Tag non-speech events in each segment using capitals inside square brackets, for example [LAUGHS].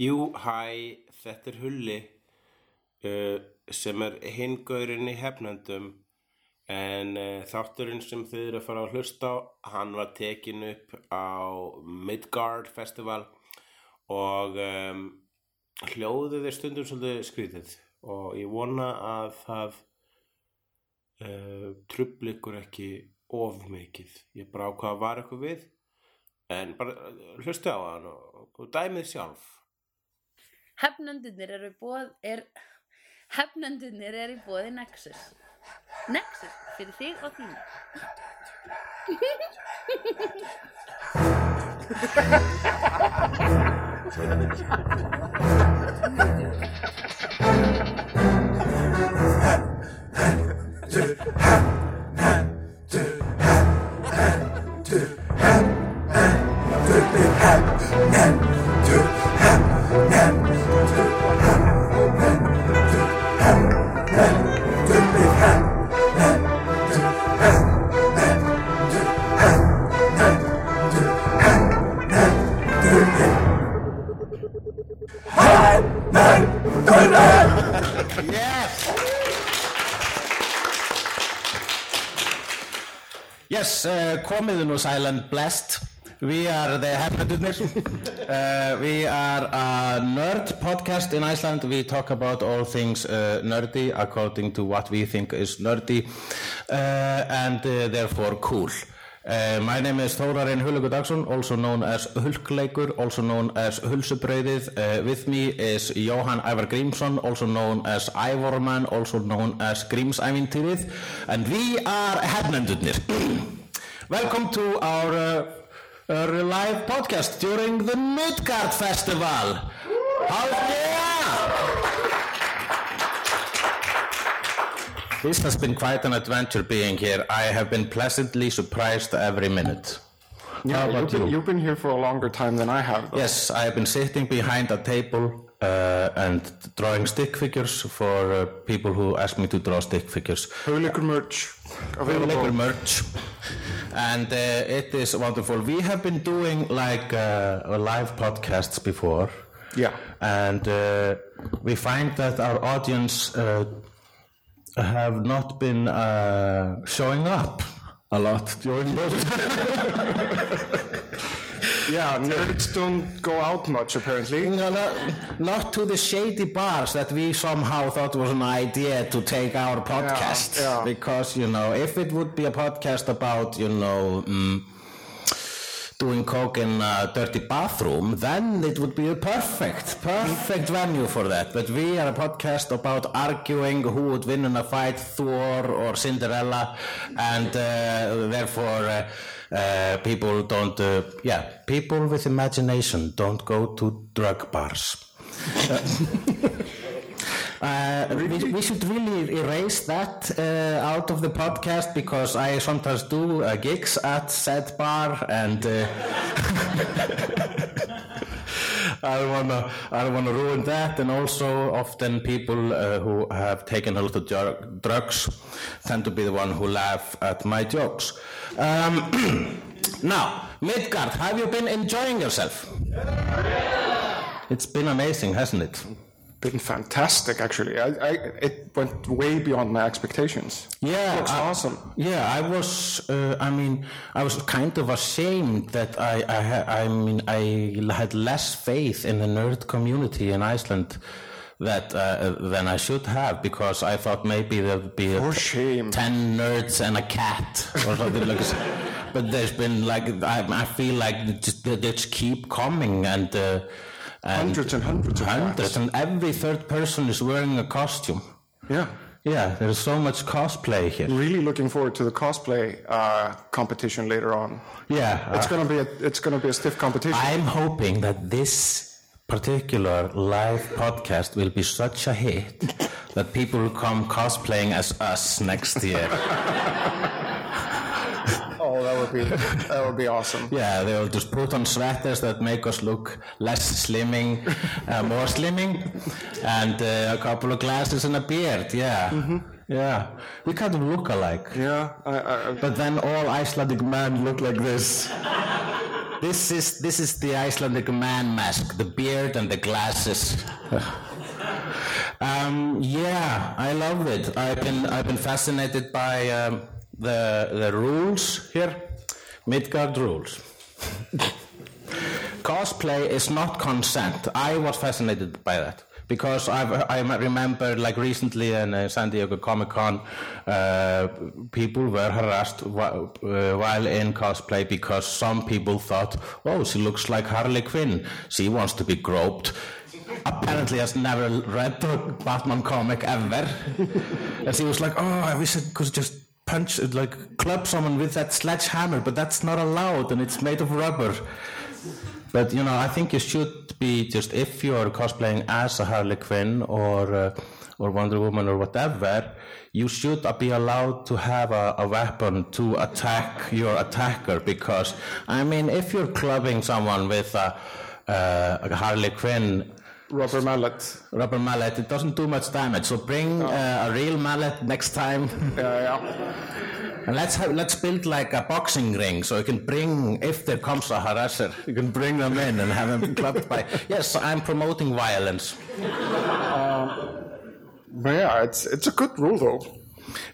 Jú, hæ, þetta er Hulli uh, sem er hingaurinn í hefnendum. En uh, þátturinn sem þið eru að fara að hlusta á hann var tekin upp á Midgard Festival og um, hljóðið er stundum svolítið skrítið og ég vona að það uh, trubli ykkur ekki of mikið. Ég bara ákvað að vara ykkur við en bara uh, hlusta á hann og, og dæmið sjálf Hefnendunir eru bóð er Hefnendunir eru í bóði Nexus. Nexus fyrir þig og þín [LAUGHS] Yes, uh, komið nú silent blessed. We are the Hefnendurnir. uh, we are a nerd podcast in Iceland. We talk about all things uh, nerdy according to what we think is nerdy and therefore cool. My name is Þórarinn Hullugur Dagsson, also known as Hulkleikur, also known as Hulsubrauðið. Uh, with me is Jóhann Ævar Grímsson, also known as Ævorman, also known as Grímsævintýrið. And we are Hefnendurnir. [CLEARS THROAT] Welcome to our uh, uh, live podcast during the Midgard Festival. How yeah! This has been quite an adventure being here. I have been pleasantly surprised every minute. Yeah, How you've about been, you? you've been here for a longer time than I have. though. Yes, I have been sitting behind a table uh, and drawing stick figures for uh, people who ask me to draw stick figures. Hugleikur merch available. Merch and uh, it is wonderful we have been doing like uh, live podcasts before Yeah. and uh, we find that our audience uh, have not been uh, showing up a lot during those [LAUGHS] [LAUGHS] Yeah, nerds don't go out much apparently. No, not, not to the shady bars that we somehow thought was an idea to take our podcast. yeah. Because, you know, if it would be a podcast about, you know, mm, doing coke in a dirty bathroom, then it would be a perfect, perfect venue for that. But we are a podcast about arguing who would win in a fight, Thor or Cinderella, and uh, therefore. Uh, uh, people don't, uh, yeah, people with imagination don't go to drug bars. [LAUGHS] Uh, we, we should really erase that uh, out of the podcast because I sometimes do uh, gigs at said bar and uh, [LAUGHS] I don't wanna I don't wanna ruin that and also often people uh, who have taken a lot of drugs tend to be the one who laugh at my jokes. Um, [CLEARS THROAT] now, Midgard, have you been enjoying yourself? Yeah. It's been amazing, hasn't it? Been fantastic actually. I, I it went way beyond my expectations. Yeah, Looks I- awesome. Yeah, I was. Uh, I mean, I was kind of ashamed that I. I, I mean, I had less faith in the nerd community in Iceland that uh, than I should have because I thought maybe there'd be a shame. ten nerds and a cat or something like that. But there's been like I, I feel like they just, they just keep coming and. Uh, and Hundreds and hundreds of hundreds, cats. and every third person is wearing a costume. Yeah. Yeah, there's so much cosplay here. Really looking forward to the cosplay uh, competition later on. Yeah, It's uh, gonna be a it's gonna be a stiff competition. I'm hoping that this particular live podcast will be such a hit that people will come cosplaying as us next year. [LAUGHS] oh, that would be that would be awesome. Yeah, they'll just put on sweaters that make us look less slimming, uh, more slimming, and uh, a couple of glasses and a beard. Yeah, yeah, we kind of look alike. Yeah, I, I- But then all Icelandic men look like this. This is this is the Icelandic man mask, the beard and the glasses. um, yeah, I love it. I've been I've been fascinated by um, the the rules here, Midgard rules. [LAUGHS] Cosplay is not consent. I was fascinated by that because I've, I remember like recently in uh, San Diego Comic Con, uh, people were harassed wh- uh, while in cosplay because some people thought, oh, she looks like Harley Quinn. She wants to be groped. Apparently has never read a Batman comic ever. [LAUGHS] and she was like, oh, I wish I could just punch, like club someone with that sledgehammer, but that's not allowed and it's made of rubber. But you know, I think you should be just if you are cosplaying as a Harley Quinn or uh, or Wonder Woman or whatever, you should be allowed to have a, a weapon to attack your attacker. Because I mean, if you're clubbing someone with a, uh, a Harley Quinn Rubber mallet. rubber mallet, it doesn't do much damage. So bring uh, a real mallet next time. [LAUGHS] Yeah, yeah. [LAUGHS] And let's have, let's build like a boxing ring so you can bring if there comes a harasser, you can bring them in and have them clubbed by. [LAUGHS] Yes, I'm promoting violence. But yeah, it's it's a good rule though.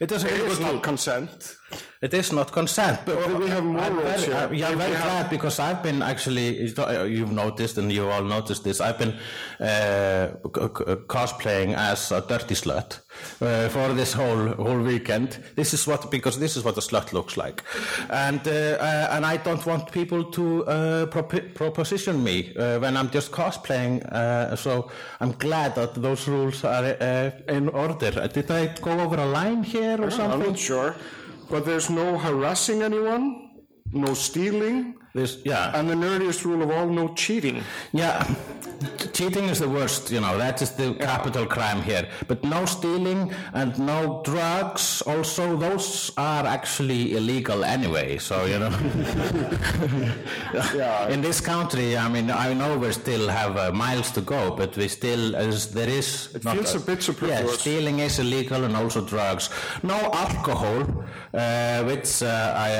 It a It is not rule. consent. It is not consent, but Well, we have more I'm rules very, here. uh, yeah, I'm very have- glad because I've been actually you've noticed and you all noticed this. I've been uh, cosplaying as a dirty slut uh, for this whole whole weekend. This is what because this is what a slut looks like, and uh, uh, and I don't want people to uh, propi- proposition me uh, when I'm just cosplaying. Uh, so I'm glad that those rules are uh, in order. Did I go over a line here or something? I'm not sure. But there's no harassing anyone, no stealing, This, yeah. and the nerdiest rule of all, no cheating. Yeah, cheating is the worst, you know, that is the capital crime here. But no stealing and no drugs, also, those are actually illegal anyway, so, you know. [LAUGHS] Yeah. In this country, I mean, I know we still have uh, miles to go, but we still, as there is. It feels a bit Yeah, stealing is illegal and also drugs. No alcohol, uh, which uh, I,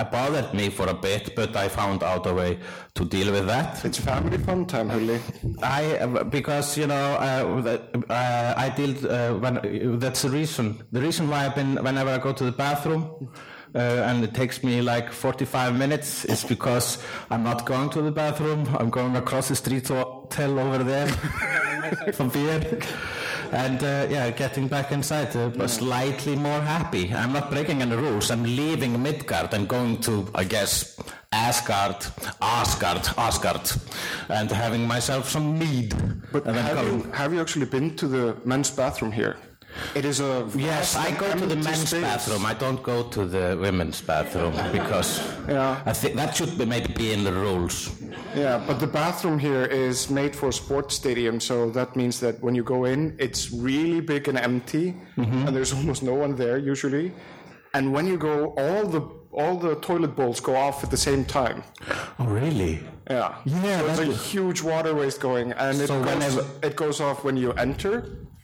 uh, bothered me for a bit, but I found out a way to deal with that. It's family fun time, Hulli. I uh, because you know uh, uh, I deal uh, when that's the reason. The reason why I've been whenever I go to the bathroom. Uh, and it takes me like 45 minutes is because I'm not going to the bathroom I'm going across the street to hotel over there [LAUGHS] for beer and uh, yeah getting back inside uh, but slightly more happy I'm not breaking any rules I'm leaving Midgard. I'm going to I guess Asgard Asgard Asgard and having myself some mead But have you, have you actually been to the men's bathroom here? It is a Yes, I go to the men's space. bathroom. I don't go to the women's bathroom because Yeah. I think that should be maybe be in the rules. Yeah, but the bathroom here is made for a sports stadium, so that means that when you go in, it's really big and empty, Mm-hmm. and there's [LAUGHS] almost no one there usually. And when you go, all the all the toilet bowls go off at the same time. Oh, really? Yeah. Yeah, So it's a huge water waste going, and it, So goes, whenever- it goes off when you enter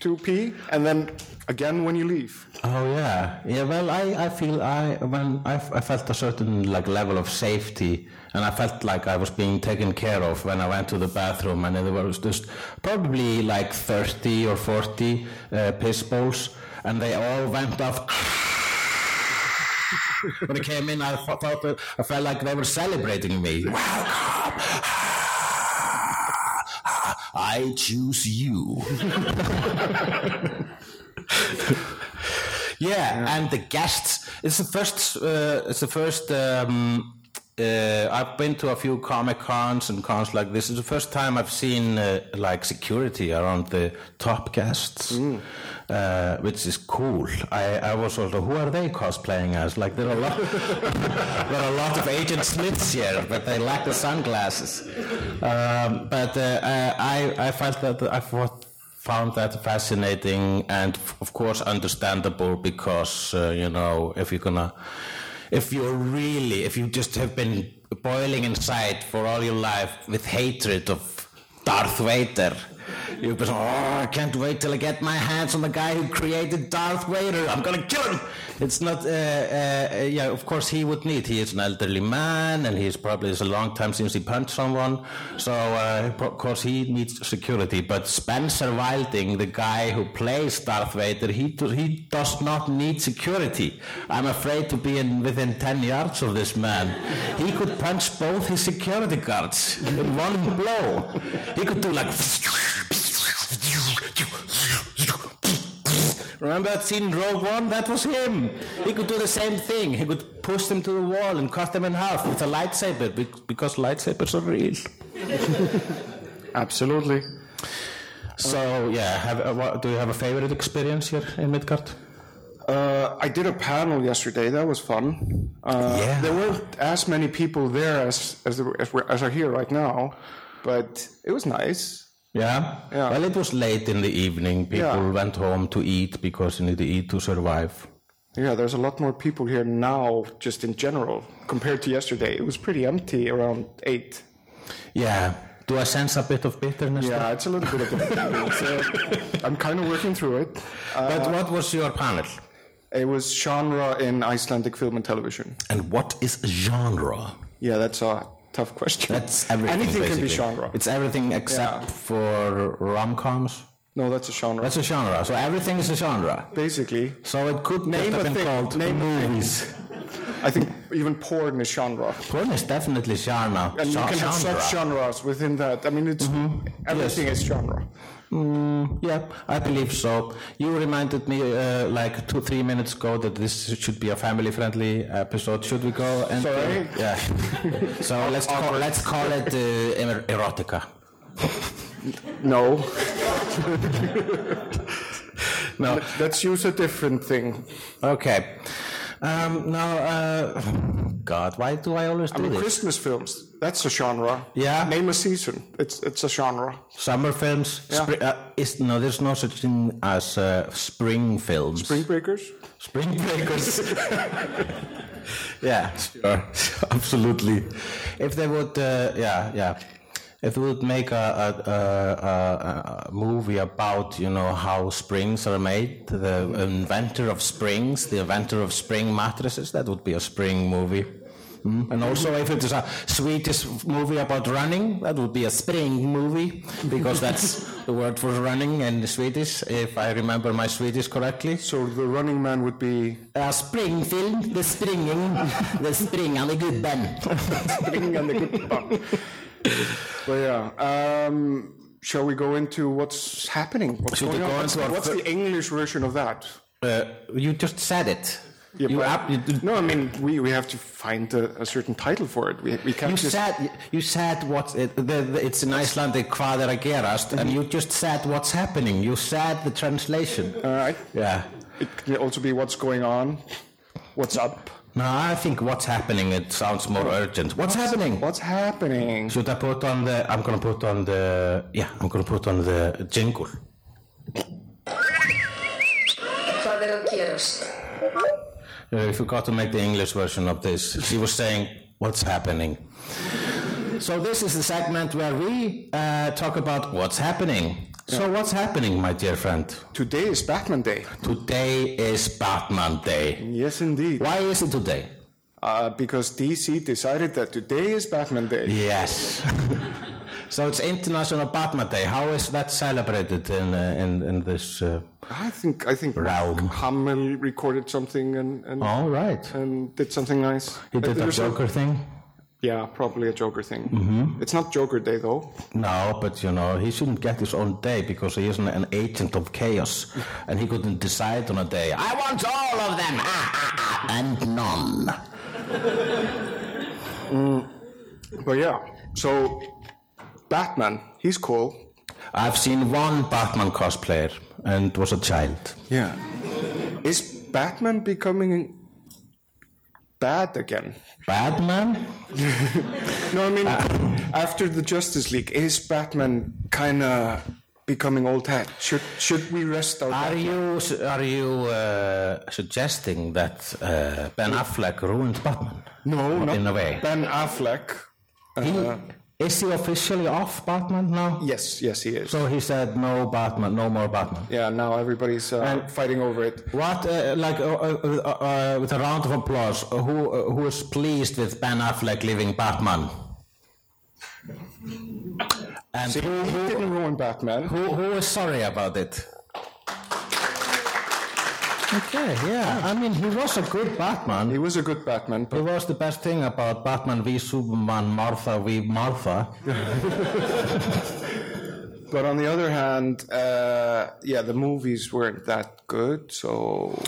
to pee, and then again when you leave. Oh yeah, yeah. Well, I, I feel I when I, I felt a certain like level of safety, and I felt like I was being taken care of when I went to the bathroom, and there was just probably like thirty or forty uh, piss bowls, and they all went off. [LAUGHS] when I came in, I thought that- I felt like they were celebrating me. Welcome. I choose you. [LAUGHS] Yeah, and the guests. It's the first. Uh, it's the first. Um, uh, I've been to a few comic cons and cons like this. It's the first time I've seen uh, like security around the top guests, uh, which is cool. I, I was also, who are they cosplaying as? Like there are a lot, [LAUGHS] there are a lot of Agent Smiths here, but they lack the sunglasses. Um, but uh, uh, I I felt that I found that fascinating and of course understandable because uh, you know if you're gonna if you're really if you just have been boiling inside for all your life with hatred of Darth Vader You've been, oh, I can't wait till I get my hands on the guy who created Darth Vader. I'm gonna kill him. It's not, uh, uh, yeah, of course he would need. He is an elderly man, and he's probably it's a long time since he punched someone. So uh, of course he needs security. But Spencer Wilding, the guy who plays Darth Vader, he do, he does not need security. I'm afraid to be in within ten yards of this man. He could punch both his security guards in one blow. He could do like. [LAUGHS] Remember that scene in Rogue One? That was him. He could do the same thing. He could push them to the wall and cut them in half with a lightsaber because lightsabers are real. [LAUGHS] Absolutely. So yeah, have, uh, what, do you have a favorite experience here in Midgard? Uh, I did a panel yesterday. That was fun. Uh, Yeah. There weren't as many people there as as, there, as, as are here right now, but it was nice. Yeah? Yeah. Well, it was late in the evening. People Yeah. went home to eat because you need to eat to survive. Yeah, there's a lot more people here now, just in general, compared to yesterday. It was pretty empty around eight. Yeah. Do I sense a bit of bitterness? Yeah, it's a little bit of a. it's, uh, [LAUGHS] I'm kind of working through it. Uh, But what was your panel? it was genre in Icelandic film and television. And what is genre? Yeah, that's a tough question. That's [LAUGHS] everything. Anything can be genre. It's everything except Yeah. for rom-coms. no, that's a genre. That's a genre. So everything is a genre. Basically, So it could Name have a been thing. called Name movies. I think even porn is genre. Porn is definitely genre. And you can have genre. subgenres within that. I mean, it's mm-hmm. everything is genre. Mm, yeah, I believe so. You reminded me uh, like two, three minutes ago that this should be a family-friendly episode. Should we go and Sorry? yeah? [LAUGHS] so let's call, let's call it uh, erotica. No, [LAUGHS] No, let's use a different thing. okay. Um, now, uh, [SIGHS] God, why do I always I do mean, this? Christmas films. That's a genre. Yeah. Name a season. It's it's a genre. Summer films. Yeah. Spri- uh, is, no, there's no such thing as uh, spring films. Spring Breakers. Spring breakers. [LAUGHS] yeah, sure, [LAUGHS] absolutely. If they would, uh, yeah, yeah. If they would make a, a, a, a, a movie about, you know, how springs are made, the inventor of springs, the inventor of spring mattresses, that would be a spring movie. Mm. And also, if it is a Swedish movie about running, that would be a spring movie, because that's the word for running in Swedish, if I remember my Swedish correctly. So the Running Man would be Ja, springfilm, det springen, den springande gubben. [LAUGHS] Spring and the Good Bun. [LAUGHS] But yeah, um, shall we go into what's happening? What's Should going go on? What's, what's the English version of that? Uh, you just said it. Yeah, you, but- you, no, I mean we, we have to find a, a certain title for it. We, we can't you said you said what's it, the, the, it's in Icelandic er að gerast and you just said what's happening. You said the translation. All right. Yeah. It can also be what's going on, what's up, No, I think what's happening. It sounds more urgent. What's happening? what's happening. Should I put on the? I'm gonna put on the. Yeah, I'm gonna put on the jingle. Hvað að gerast? Uh, I forgot to make the English version of this. She was saying, What's happening? So, this is the segment where we uh, talk about what's happening. So, what's happening, my dear friend? Today is Batman Day. Today is Batman Day. Yes, indeed. Why is it today? Uh, because DC decided that today is Batman Day. Yes. [LAUGHS] so, it's International Batman Day. How is that celebrated in, uh, in, in this? Uh... I think I think Realm. Hamill recorded something and and, All right. and did something nice. He did a Joker thing? Yeah, probably a Joker thing. Mm-hmm. It's not Joker Day though. No, but you know, he shouldn't get his own day because he isn't an agent of chaos [LAUGHS] and he couldn't decide on a day. I want all of them ah, ah, ah, and none. [LAUGHS] But yeah, so Batman, he's cool. I've seen one Batman cosplayer and was a child. Yeah. Is Batman becoming bad again? Batman? [LAUGHS] No, I mean, after the Justice League, is Batman kind of becoming old hat? Should should we rest our? Are you are you uh, suggesting that uh, Ben Affleck ruined Batman? no, not in a way. Ben Affleck. Uh, Is he officially off Batman now? Yes, yes, he is. So he said no Batman, no more Batman. yeah, now everybody's uh, fighting over it. What, uh, like, uh, uh, uh, uh, with a round of applause, who uh, who is pleased with Ben Affleck leaving Batman? And See, who, he who, didn't ruin Batman. who, who is sorry about it? Okay, yeah. I mean, he was a good Batman. He was a good Batman, It but was the best thing about Batman v Superman, Martha v Martha. [LAUGHS] but on the other hand, uh, yeah, the movies weren't that good. So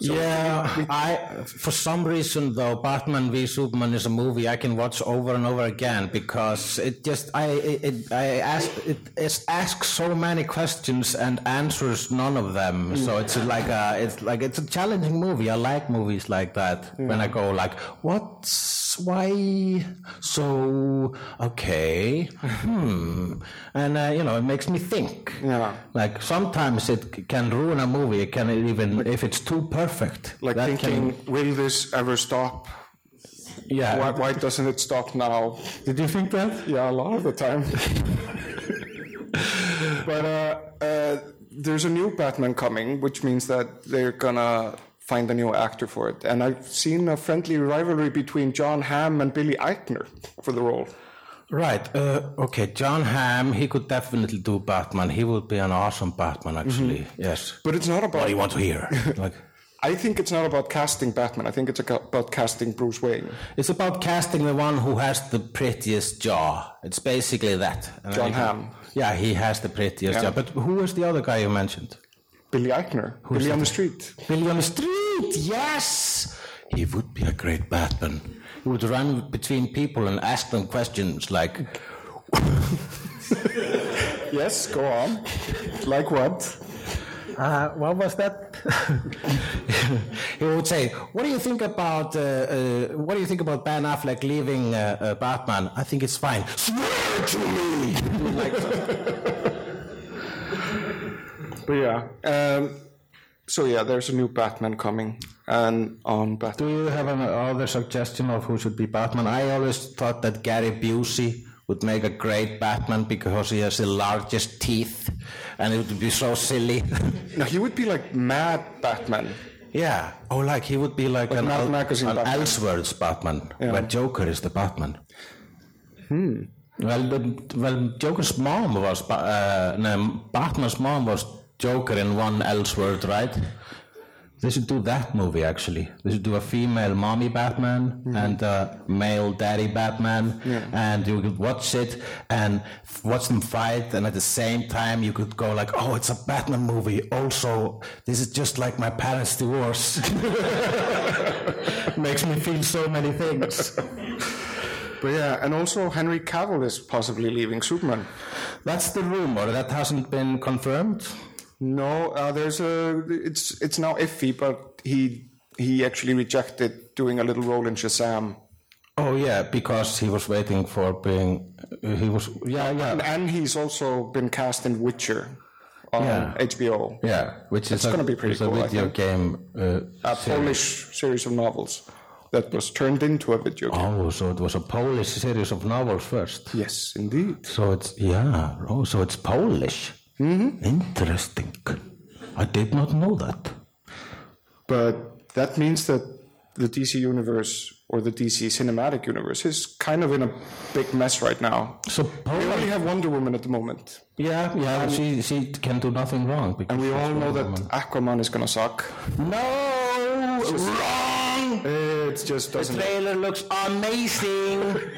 yeah, I for some reason though, Batman v Superman is a movie I can watch over and over again because it just I it, it I ask it, it asks so many questions and answers none of them. So it's like a it's like it's a challenging movie. I like movies like that when I go like what's why so okay hmm and uh, you know it makes me think Yeah. like sometimes it can ruin a movie. It can even if it's too perfect. like thinking, Can, will this ever stop? yeah. Why, why doesn't it stop now? Did you think that? Yeah, a lot of the time. [LAUGHS] but uh, uh, there's a new Batman coming, which means that they're gonna find a new actor for it. And I've seen a friendly rivalry between John Hamm and Billy Eichner for the role. Right. Uh, okay. John Hamm. He could definitely do Batman. He would be an awesome Batman. Actually. Yes. But it's not about. What do you want to hear? [LAUGHS] like. I think it's not about casting Batman. I think it's about casting Bruce Wayne. It's about casting the one who has the prettiest jaw. It's basically that. And John Hamm. Yeah, he has the prettiest Yeah. jaw. But who is the other guy you mentioned? Billy Eichner. Billy on the street. Billy on the street. Yes, he would be a great Batman. He would run between people and ask them questions like, [LAUGHS] Yes, go on. like what? uh, "What was that?" [LAUGHS] he would say, "What do you think about uh, uh, What do you think about Ben Affleck leaving uh, uh, Batman? I think it's fine. Swear to me." [LAUGHS] But yeah. Um, so yeah, there's a new Batman coming, and on Batman. Do you have another suggestion of who should be Batman? I always thought that Gary Busey would make a great Batman because he has the largest teeth, and it would be so silly. [LAUGHS] No, he would be like Mad Batman. yeah. Oh, like he would be like, an, Mad Magazine an Batman. Elseworlds Batman, Yeah. where Joker is the Batman. Hmm. Well, the, well, Joker's mom was uh, no, Batman's mom was Joker in one Elseworld, right? They should do that movie actually. They should do a female mommy Batman mm-hmm. and a male daddy Batman, and you could watch it and f- watch them fight, and at the same time you could go like, "Oh, it's a Batman movie." Also, this is just like my parents' divorce. [LAUGHS] Makes me feel so many things. But yeah, and also Henry Cavill is possibly leaving Superman. That's the rumor. That hasn't been confirmed. No, uh, there's a. It's it's now iffy, but he he actually rejected doing a little role in Shazam, Oh yeah, because he was waiting for being. He was. Yeah, yeah, and he's also been cast in Witcher on Yeah. HBO, yeah. Which is It's gonna be pretty a cool, I video game. Uh, a series. Polish series of novels that was turned into a video game. Oh, so it was a Polish series of novels first. Yes, indeed. So it's yeah. Oh, so it's Polish. Mm-hmm. Interesting. I did not know that. But that means that the DC universe or the DC cinematic universe is kind of in a big mess right now. So We only have Wonder Woman at the moment, Yeah, yeah. She she can do nothing wrong. Because and we all know Wonder that Woman. Aquaman is gonna suck. No, it's wrong. It just The doesn't. trailer looks amazing. [LAUGHS]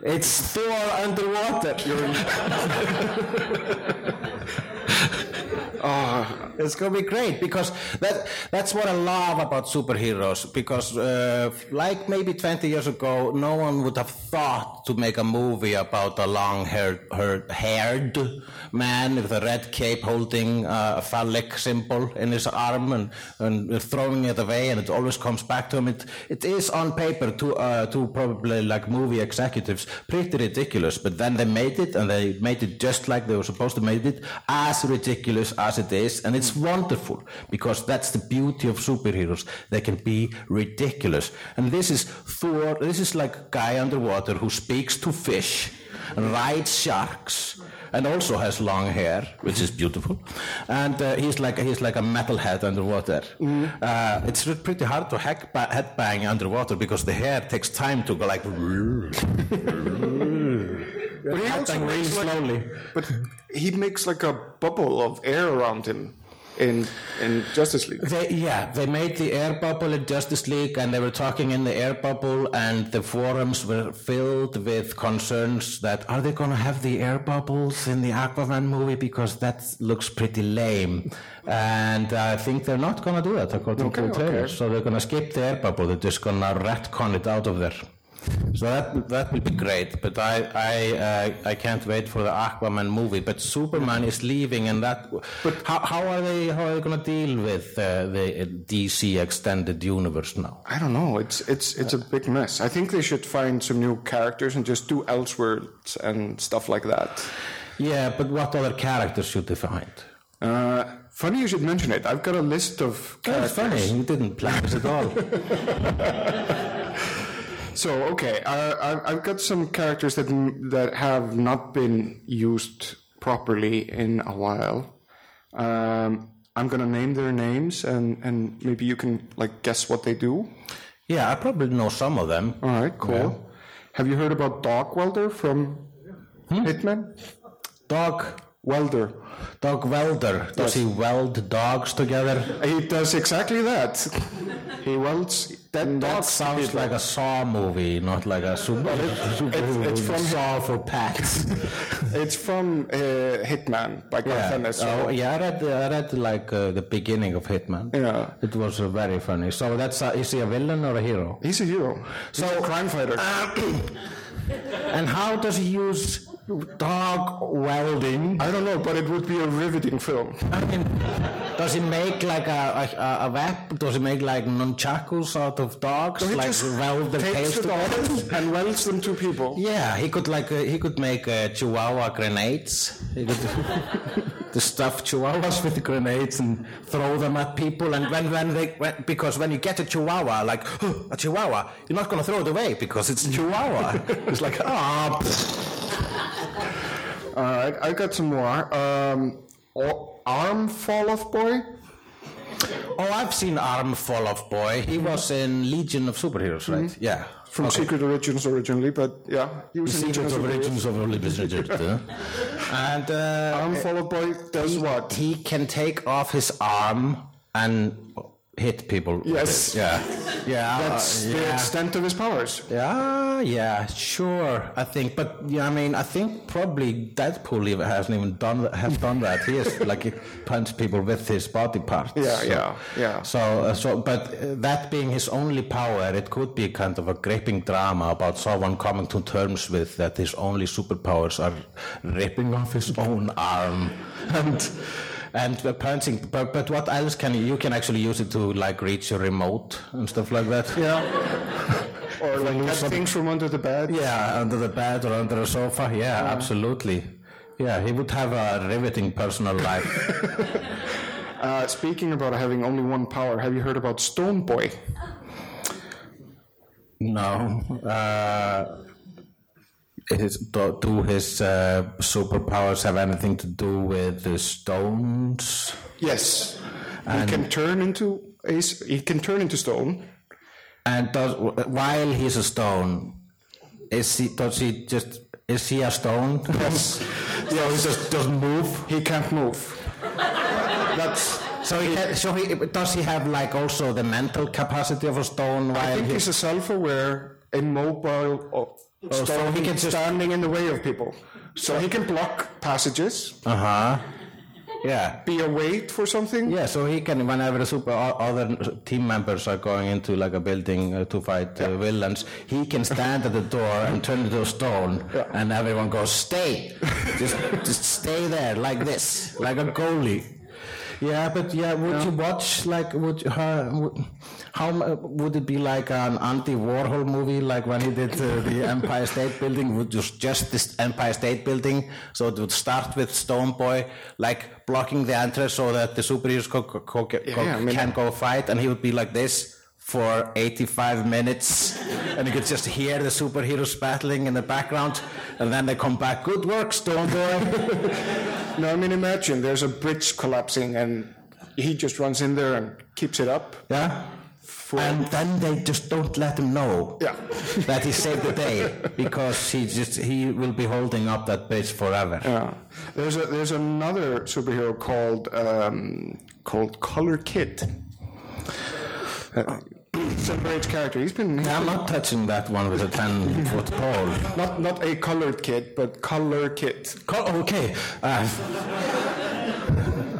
It's Thor underwater. [LAUGHS] oh, it's gonna be great because that that's what I love about superheroes. Because uh, like maybe 20 years ago, no one would have thought to make a movie about a long-haired haired man with a red cape holding a phallic symbol in his arm and, and throwing it away, and it always comes back to him. It it is on paper to uh, to probably like movie executives pretty ridiculous, but then they made it and they made it just like they were supposed to make it, as ridiculous as it is, and it's It's wonderful because that's the beauty of superheroes. They can be ridiculous. And this is Thor, this is like a guy underwater who speaks to fish, rides sharks, and also has long hair, which is beautiful. And uh, he's like he's like a metalhead underwater. Uh, it's pretty hard to heck ba- headbang underwater because the hair takes time to go like. [LAUGHS] [LAUGHS] But he also really makes like, slowly. But he makes like a bubble of air around him in in Justice League. They, yeah, they made the air bubble in Justice League, and they were talking in the air bubble, and the forums were filled with concerns that are they going to have the air bubbles in the Aquaman movie because that looks pretty lame, and I think they're not going to do that according to the trailer. okay. So they're going to skip the air bubble. They're just going to retcon it out of there. So that that will be great, but I I uh, I can't wait for the Aquaman movie. But Superman is leaving, and that. But how, how are they how are they going to deal with uh, the uh, DC extended universe now? I don't know. It's it's it's a big mess. I think they should find some new characters and just do Elseworlds and stuff like that. Yeah, but what other characters should they find? Uh, funny you should mention it. I've got a list of That's funny. You didn't plan this at all. [LAUGHS] So okay, I- I've got some characters that that have not been used properly in a while. Um, I'm gonna name their names, and and maybe you can like guess what they do. yeah, I probably know some of them. All right, cool. Have you heard about Dog Welder from Hitman? Dog Welder. Dog welder. Does he weld dogs together? He does exactly that. he welds dead That dogs. sounds like a Saw movie, not like a super, [LAUGHS] super it's from- Saw for pets. [LAUGHS] It's from uh, Hitman by Garth yeah. Ennis. so- Oh, yeah, I read, I read like uh, the beginning of Hitman. Yeah. It was uh, very funny. So that's uh, is he a villain or a hero? He's a hero. He's a crime fighter. [COUGHS] And how does he use dog welding? I don't know, but it would be a riveting film. I mean, does he make like a a, a weapon? Does he make like nunchakus out of dogs? Like just weld their tails takes the together? dogs and welds them to people. Yeah, he could like uh, he could make uh, Chihuahua grenades. He could [LAUGHS] to stuff Chihuahuas with grenades and throw them at people. And when when they when, because when you get a Chihuahua, like a Chihuahua, you're not gonna throw it away because it's a Chihuahua. [LAUGHS] it's like ah. All right, I got some more. Um, Arm Fall Off Boy. Oh, I've seen Arm Fall Off Boy. He was in Legion of Superheroes, right? Yeah. From Secret Origins originally, but yeah, he was in Secret Legion of of Origins of Origins. and uh, Arm Fall Off Boy does what? he can take off his arm and hit people. Yes. Yeah. Yeah. That's uh, the yeah. extent of his powers. Yeah, yeah, sure. I think, but yeah, I mean, I think probably Deadpool even hasn't even done have done that. He is like he punched people with his body parts. Yeah, so, yeah, yeah. So, uh, so, but uh, that being his only power, it could be kind of a gripping drama about someone coming to terms with that his only superpowers are ripping off his own arm [LAUGHS] and and uh, punching. But but what else can you? You can actually use it to like reach a remote and stuff like that. Yeah. [LAUGHS] or like get some- things from under the bed. Yeah, under the bed or under a sofa. Yeah, absolutely. Yeah, he would have a riveting personal life. [LAUGHS] Uh, speaking about having only one power, have you heard about Stone Boy? no. Uh, his, do, do his uh, superpowers have anything to do with the stones? Yes. he can turn into he can turn into stone. And does, while he's a stone, is he? Does he just? Is he a stone? Yes. [LAUGHS] yeah, he just doesn't move. He can't move. That's So he, can, so he does he have like also the mental capacity of a stone? While I think he- he's a self-aware, immobile oh, so he can just- standing in the way of people. So he can block passages, Uh huh. Yeah. be a weight for something. Yeah, so he can, whenever super other team members are going into like a building uh, to fight uh, villains, he can stand at the door and turn into a stone, and everyone goes, "Stay, just, just stay there like this, like a goalie." Yeah, but yeah, would you watch like would you, uh, would, How would it be like an Andy Warhol movie, like when he did uh, the [LAUGHS] Empire State Building? Would just just this Empire State Building? So it would start with Stone Boy, like blocking the entrance so that the superheroes co- co- co- co- Yeah, I mean- can go fight, and he would be like this for 85 minutes, and you could just hear the superheroes battling in the background, and then they come back. Good work, Stone Boy. [LAUGHS] No, I mean, imagine there's a bridge collapsing and he just runs in there and keeps it up. Yeah. And then they just don't let him know Yeah. that he saved the day [LAUGHS] because he just he will be holding up that bridge forever. Yeah. There's a there's another superhero called um, called Color Kid. Uh, it's a great character. He's been I'm not touching that one with a 10 foot pole. not not a colored kid, but Color Kid. Co- okay. Uh,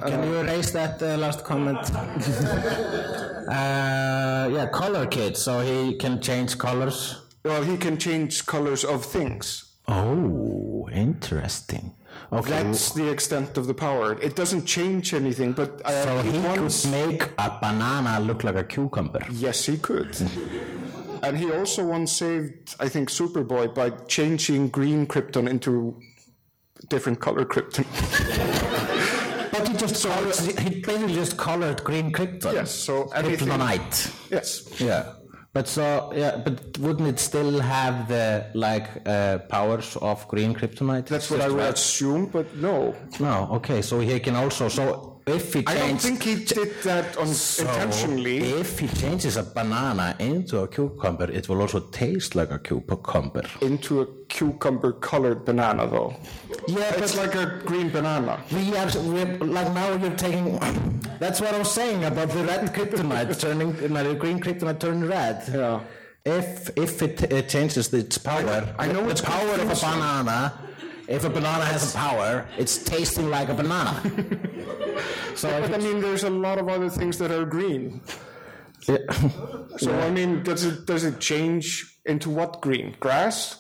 can you erase that uh, last comment? [LAUGHS] uh, yeah, color kid, so he can change colors. Well, he can change colors of things. Oh, interesting. Okay. That's the extent of the power. It doesn't change anything, but uh, so he once- could make a banana look like a cucumber. Yes, he could. [LAUGHS] and he also once saved, I think, Superboy by changing green Krypton into different color Krypton. [LAUGHS] He just colored, he basically just colored green krypton. Yes, so everything- kryptonite. yes. Yeah. But so yeah, but wouldn't it still have the like uh, powers of green kryptonite? That's what I would assume, but no. No, okay, so he can also so if he I don't think he did that on, so intentionally. if he changes a banana into a cucumber, it will also taste like a cucumber. Into a cucumber colored banana, though. Yeah, It's like a green banana. We are like now you're taking. That's what I was saying about the red kryptonite [LAUGHS] turning, the green kryptonite turning red. Yeah. If if it uh, changes its power, I know the it's power of a banana. If a banana has a power, it's tasting like a banana. [LAUGHS] so But I mean, there's a lot of other things that are green. Yeah. So I mean, does it does it change into what green? Grass.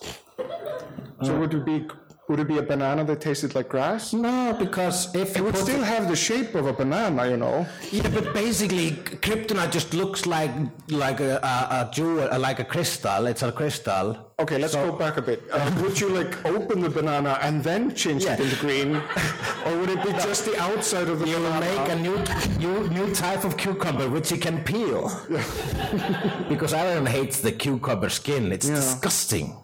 So uh, would it be would it be a banana that tasted like grass? no, because if It would still have the shape of a banana, you know. Yeah, but basically, kryptonite just looks like like a, a, a jewel, uh, like a crystal. It's a crystal. Okay, let's go back a bit. Uh, would you like open the banana and then change it into green, [LAUGHS] or would it be just the outside of the You banana? make a new, new, new type of cucumber which you can peel. [LAUGHS] because everyone hates the cucumber skin. It's disgusting.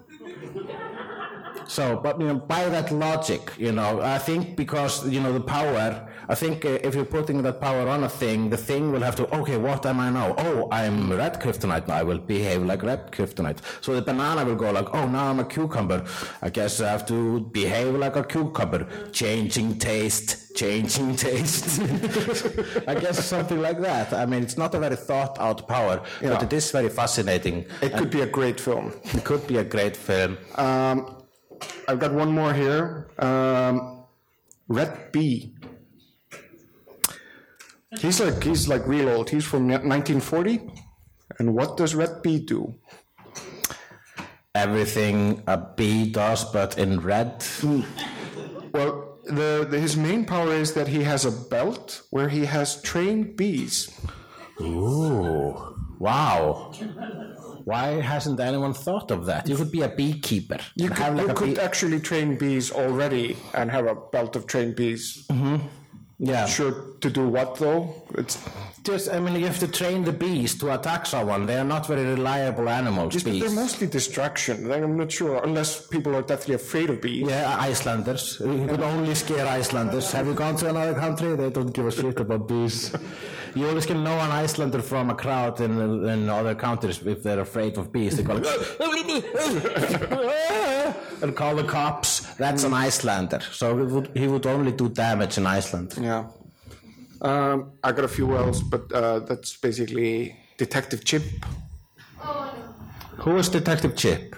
So, but you know, by that logic, you know, I think because you know the power, I think uh, if you're putting that power on a thing, the thing will have to, okay, what am I now? Oh, I'm red kryptonite. Now I will behave like red kryptonite. So the banana will go like, oh, now I'm a cucumber. I guess I have to behave like a cucumber, changing taste, changing [LAUGHS] taste. [LAUGHS] I guess something like that. I mean, it's not a very thought out power, but it is very fascinating. It could be a great film. It could be a great film. Um, I've got one more here. Um, Red B. He's like he's like real old. He's from 1940. And what does Red B do? everything a bee does, but in red. Well, the, the his main power is that he has a belt where he has trained bees. Ooh, wow. Why hasn't anyone thought of that? You could be a beekeeper. You could, have like you could bee- actually train bees already and have a belt of trained bees. Mm-hmm. yeah. Sure to do what though? It's Just, I mean, you have to train the bees to attack someone. They are not very reliable animals. just bees. they're mostly distraction. Like, I'm not sure unless people are deathly afraid of bees. Yeah, Icelanders. You can only scare Icelanders. Have you gone to another country? They don't give a shit about bees. You always can know an Icelander from a crowd in, in other countries if they're afraid of bees. They go like, [LAUGHS] and call the cops. That's an Icelander. So he would, he would only do damage in Iceland. Yeah. Um, I got a few else, but uh, that's basically Detective Chimp. Who is Detective Chip?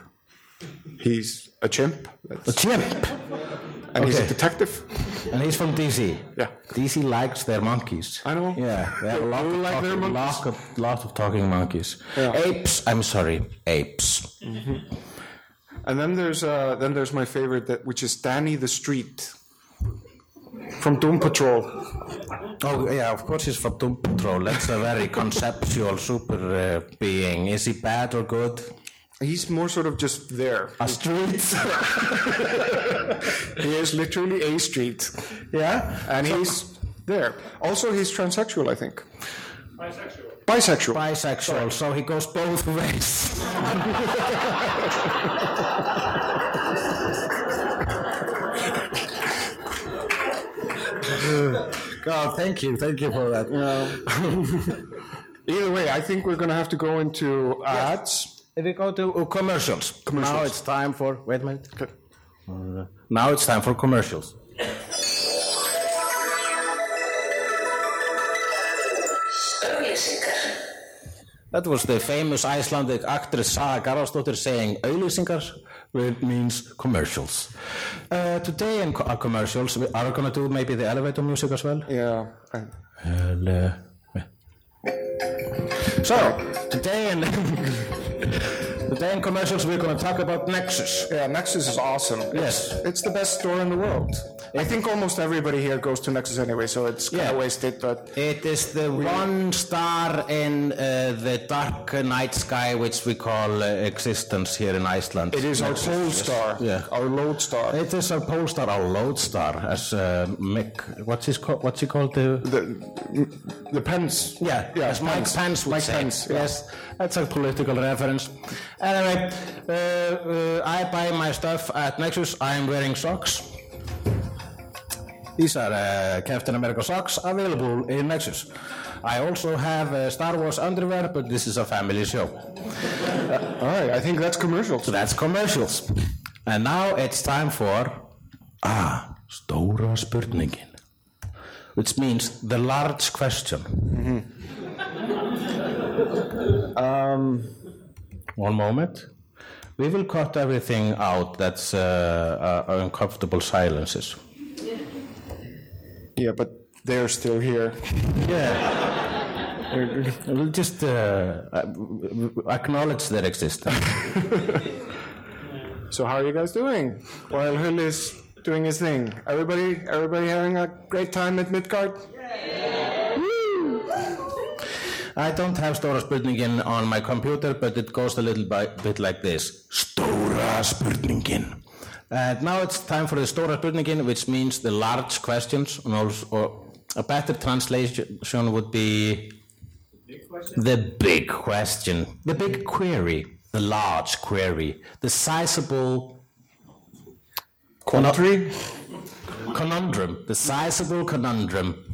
He's a chimp, A chimp. and he's a detective. And he's from DC. Yeah. DC likes their monkeys. I know. Yeah, they have a lot, of, like talking, monkeys? lot, of, lot of talking monkeys. Yeah. Apes. I'm sorry, apes. And then there's uh, then there's my favorite, that, which is Danny the Street from Doom Patrol. Oh yeah, of course he's from Doom Patrol. That's a very [LAUGHS] conceptual super uh, being. Is he bad or good? He's more sort of just there. A street. [LAUGHS] He is literally a street, yeah. and he's there. Also, he's transsexual, I think. Bisexual. Bisexual. Bisexual, so he goes both ways. [LAUGHS] God, thank you, thank you for that. [LAUGHS] Either way, I think we're going to have to go into ads. If we go to uh, commercials. Commercials. Now it's time for. Wait a minute. Uh, now it's time for commercials. Auglýsingar. That was the famous Icelandic actress Saga Garðarsdóttir saying auðlýsingar, which means commercials. Uh, today in our commercials, we are going to do maybe the elevator music as well. Yeah. Ele- So, today in [LAUGHS] today in commercials we're going to talk about Nexus. Yeah, Nexus is awesome. Yes. It's, it's the best store in the world. I think almost everybody here goes to Nexus anyway, so it's kind of Yeah. wasted, but It is the one star in uh, the dark night sky which we call uh, existence here in Iceland. it is our Nexus, pole yes. star, Yeah. our lodestar. It is our pole star, our lodestar. as uh, Mick. What's his called? What's he called? The the, the Pence. yeah, yeah, as Mike Pence would Mike say. Pence, yeah. Yes, that's a political reference. Anyway, uh, uh, I buy my stuff at Nexus. I am wearing socks. These are uh, Captain America socks available in Nexus. I also have uh, Star Wars underwear, but this is a family show. [LAUGHS] All right, I think that's commercials. So that's commercials. And now it's time for ah, stóra spurningin. Which means the large question. um, one moment. We will cut everything out that's uh, uh, uncomfortable silences. Yeah, but they're still here. Yeah. we'll just uh, acknowledge their existence. [LAUGHS] So how are you guys doing? While Hull is doing his thing, everybody, everybody having a great time at Midgard? I don't have Stóra spurningin on my computer, but it goes a little bi- bit like this. Stóra spurningin. And now it's time for the Stóra spurningin, which means the large questions. And also, or a better translation would be the big question, the big query, the large query, the sizable Quandary? conundrum, the sizable conundrum.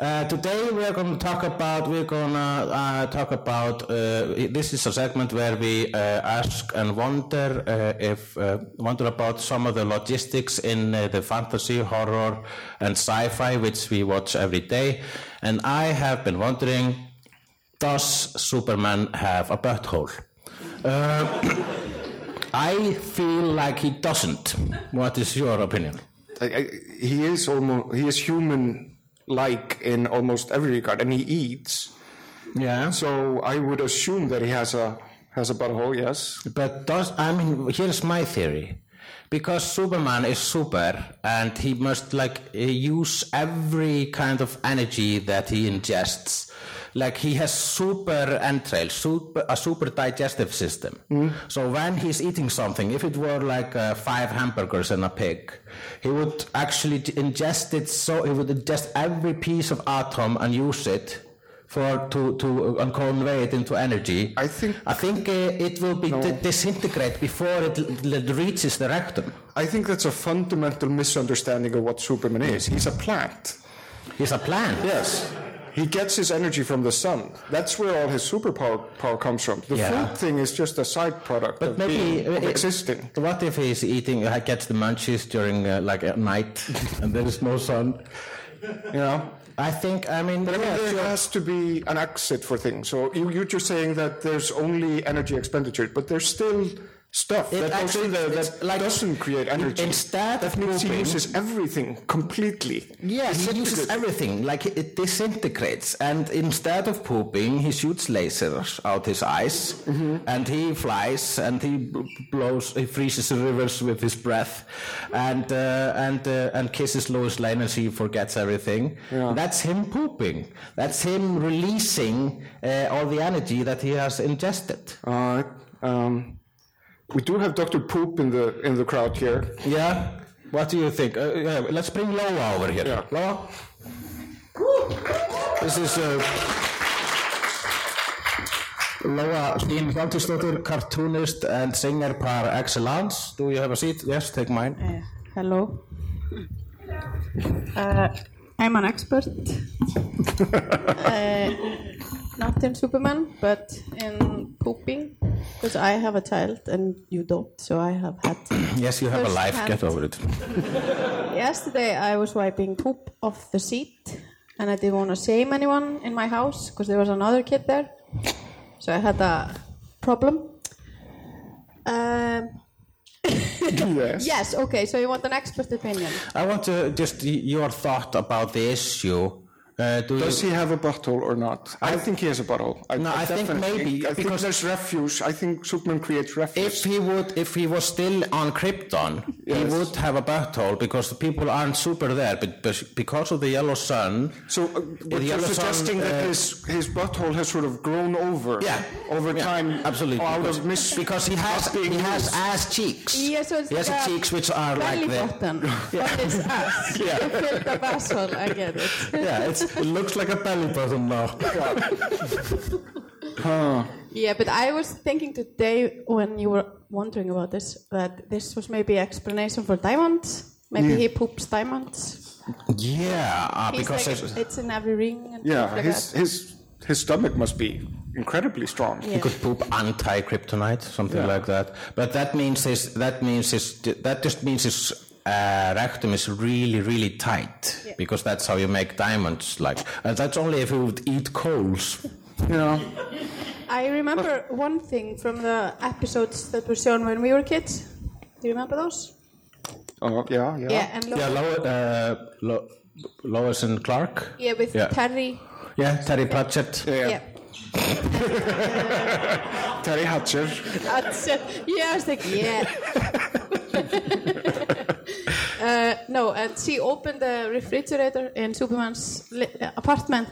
Uh, today we are going to talk about. We're going to uh, talk about. Uh, this is a segment where we uh, ask and wonder uh, if uh, wonder about some of the logistics in the fantasy, horror, and sci-fi which we watch every day. And I have been wondering, does Superman have a butthole? [COUGHS] I feel like he doesn't. What is your opinion? I, I, he is almost he is human like in almost every regard, and he eats. Yeah. So I would assume that he has a has a butthole. Yes. But does I mean here's my theory. Because Superman is super and he must like use every kind of energy that he ingests. Like he has super entrails, super, a super digestive system. So when he's eating something, if it were like uh, five hamburgers and a pig, he would actually ingest it. So he would ingest every piece of atom and use it for to to uh, and convey it into energy. I think- I think uh, it will be di- disintegrate before it l- reaches the rectum. I think that's a fundamental misunderstanding of what Superman is. He's a plant. He's a plant. Yes. He gets his energy from the sun. That's where all his superpower power comes from. The Yeah. food thing is just a side product But of, maybe being, of uh, existing. What if he's eating, uh, gets the munchies during uh, like at night, [LAUGHS] and there is no sun? You know. I think. I mean, But I mean, there sure. has to be an exit for things. So you, you're just saying that there's only energy expenditure, but there's still stuff It that actually- it's that like- doesn't create energy. Instead that means he uses everything completely. Yeah, he uses everything, like it disintegrates. And instead of pooping, he shoots lasers out his eyes, Mm-hmm. and he flies, and he blows, he freezes the rivers with his breath, and uh, and uh, and kisses Lois Lane, and she forgets everything. Yeah. That's him pooping. That's him releasing uh, all the energy that he has ingested. Uh, um, we do have Dr. Poop in the in the crowd here. Yeah. What do you think? Uh, yeah, let's bring Loa over here. Yeah. Loa. This is uh, Loa Steen Hjaltusdóttir, cartoonist and singer par excellence. Do you have a seat? Yes, take mine. Uh, hello. Uh, I'm an expert. [LAUGHS] not in Superman, but in pooping. Because I have a child and you don't, so I have had. [CLEARS THROAT] Yes, you have a life. hand. Get over it. [LAUGHS] Yesterday I was wiping poop off the seat and I didn't want to shame anyone in my house because there was another kid there. So I had a problem. Um, [LAUGHS] yes. yes, okay, so you want an expert opinion. I want to just your thought about the issue. Uh, do Does you, he have a butthole or not? I, think he has a butthole. No, I think maybe, I think because- there's refuse. I think Superman creates refuse. if he would, if he was still on Krypton, he would have a butthole because the people aren't super there, but, but because of the yellow sun. so, uh, but the you're other son, suggesting that uh, his his butthole has sort of grown over. Yeah, Over Yeah, time. absolutely. Out because, of mis- because he has not being he has ass cheeks. Yeah, so it's he has like a cheeks which are belly like the button, [LAUGHS] but it's ass. Yeah. You filled the asshole, I get it. yeah. It's, it looks like a belly button now. [LAUGHS] Yeah, but I was thinking today when you were wondering about this that this was maybe explanation for diamonds. Maybe he poops diamonds. yeah, uh, because like, it's, it's in every ring. And Yeah, stuff like his, that. his his stomach must be incredibly strong. Yeah. he could poop anti-kryptonite, something Yeah. like that. But that means his that means his that just means his uh, rectum is really really tight Yeah. because that's how you make diamonds. Like, and that's only if you would eat coals. you know. I remember one thing from the episodes that were shown when we were kids. Do you remember those? Oh, yeah, yeah. Yeah, and Lo- Yeah, Lo- uh, Lo- Lois and Clark. yeah, with Yeah. Terry. Yeah, Terry Pratchett. Yeah. Yeah. [LAUGHS] Teri Hatcher. That's it. Yeah, I was like, yeah. [LAUGHS] uh, no, and she opened the refrigerator in Superman's apartment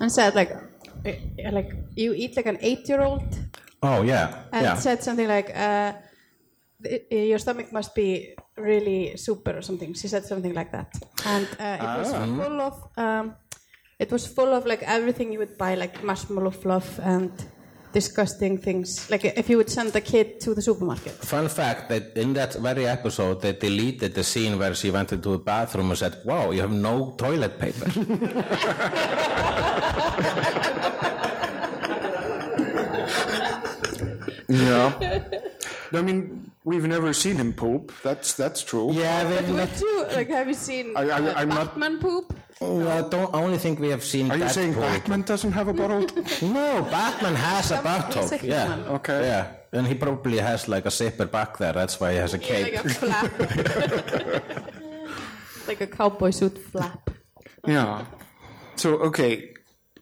and said like, uh, like you eat like an eight-year-old, Oh yeah, and yeah. said something like, uh, your stomach must be really super or something. She said something like that, and uh, it was full of. Um, it was full of like everything you would buy, like marshmallow fluff and disgusting things. Like if you would send a kid to the supermarket. Fun fact that in that very episode they deleted the scene where she went into the bathroom and said, "Wow, you have no toilet paper." [LAUGHS] Yeah. [LAUGHS] I mean, we've never seen him poop. That's that's true. yeah, But they would you like have you seen I- I- uh, I'm not- Batman poop? I don't I only think we have seen. Are you that saying. Batman doesn't have a bottle? [LAUGHS] No, Batman has a Some- he's butthole. a Yeah. human. Okay. Yeah, and he probably has like a zipper back there. That's why he has a Yeah, cape. like a flap. [LAUGHS] [LAUGHS] like a cowboy suit flap. yeah. So okay,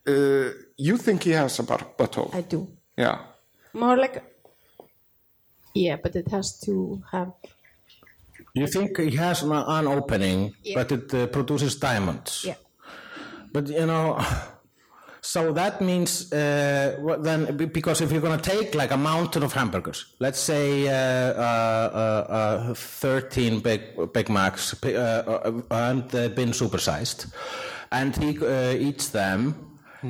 uh, you think he has a butt- butthole? I do. Yeah. More like Yeah, but it has to have You think he has an, an opening, Yeah. but it uh, produces diamonds. yeah. But you know, so that means uh, then because if you're gonna take like a mountain of hamburgers, let's say uh, uh, uh, uh, 13 big Big Macs, uh, uh, and they've been supersized, and he uh, eats them.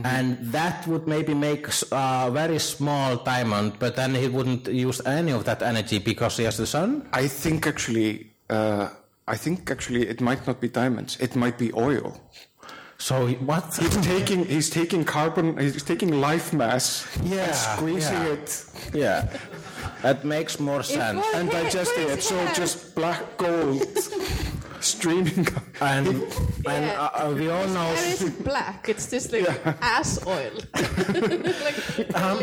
And that would maybe make a very small diamond, but then he wouldn't use any of that energy because he has the sun. I think actually, Uh, I think actually it might not be diamonds. It might be oil. So he- what? He's taking he's taking carbon. He's taking life mass Yeah, and squeezing yeah. it yeah, that makes more sense. was- and Hey, digesting what it. is So just black gold [LAUGHS] streaming. And, and uh, uh, we all know. it's [LAUGHS] black, it's just like ass oil. [LAUGHS] like Um.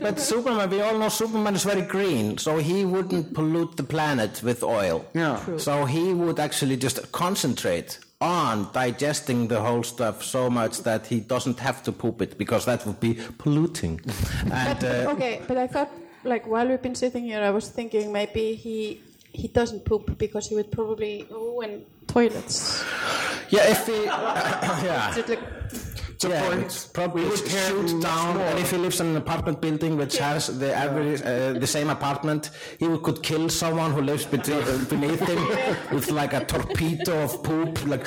But Superman, we all know Superman is very green, so he wouldn't pollute the planet with oil. Yeah. True. So he would actually just concentrate on digesting the whole stuff so much that he doesn't have to poop it because that would be polluting. [LAUGHS] and But, uh, okay, but I thought, like, while we've been sitting here, I was thinking maybe he he doesn't poop because he would probably ruin toilets. yeah, if he, [COUGHS] yeah. Is it like, yeah, point. it's probably We would shoot down, more. and if he lives in an apartment building which has the average, uh, the same apartment, he could kill someone who lives between, uh, beneath him [LAUGHS] with like a torpedo of poop, like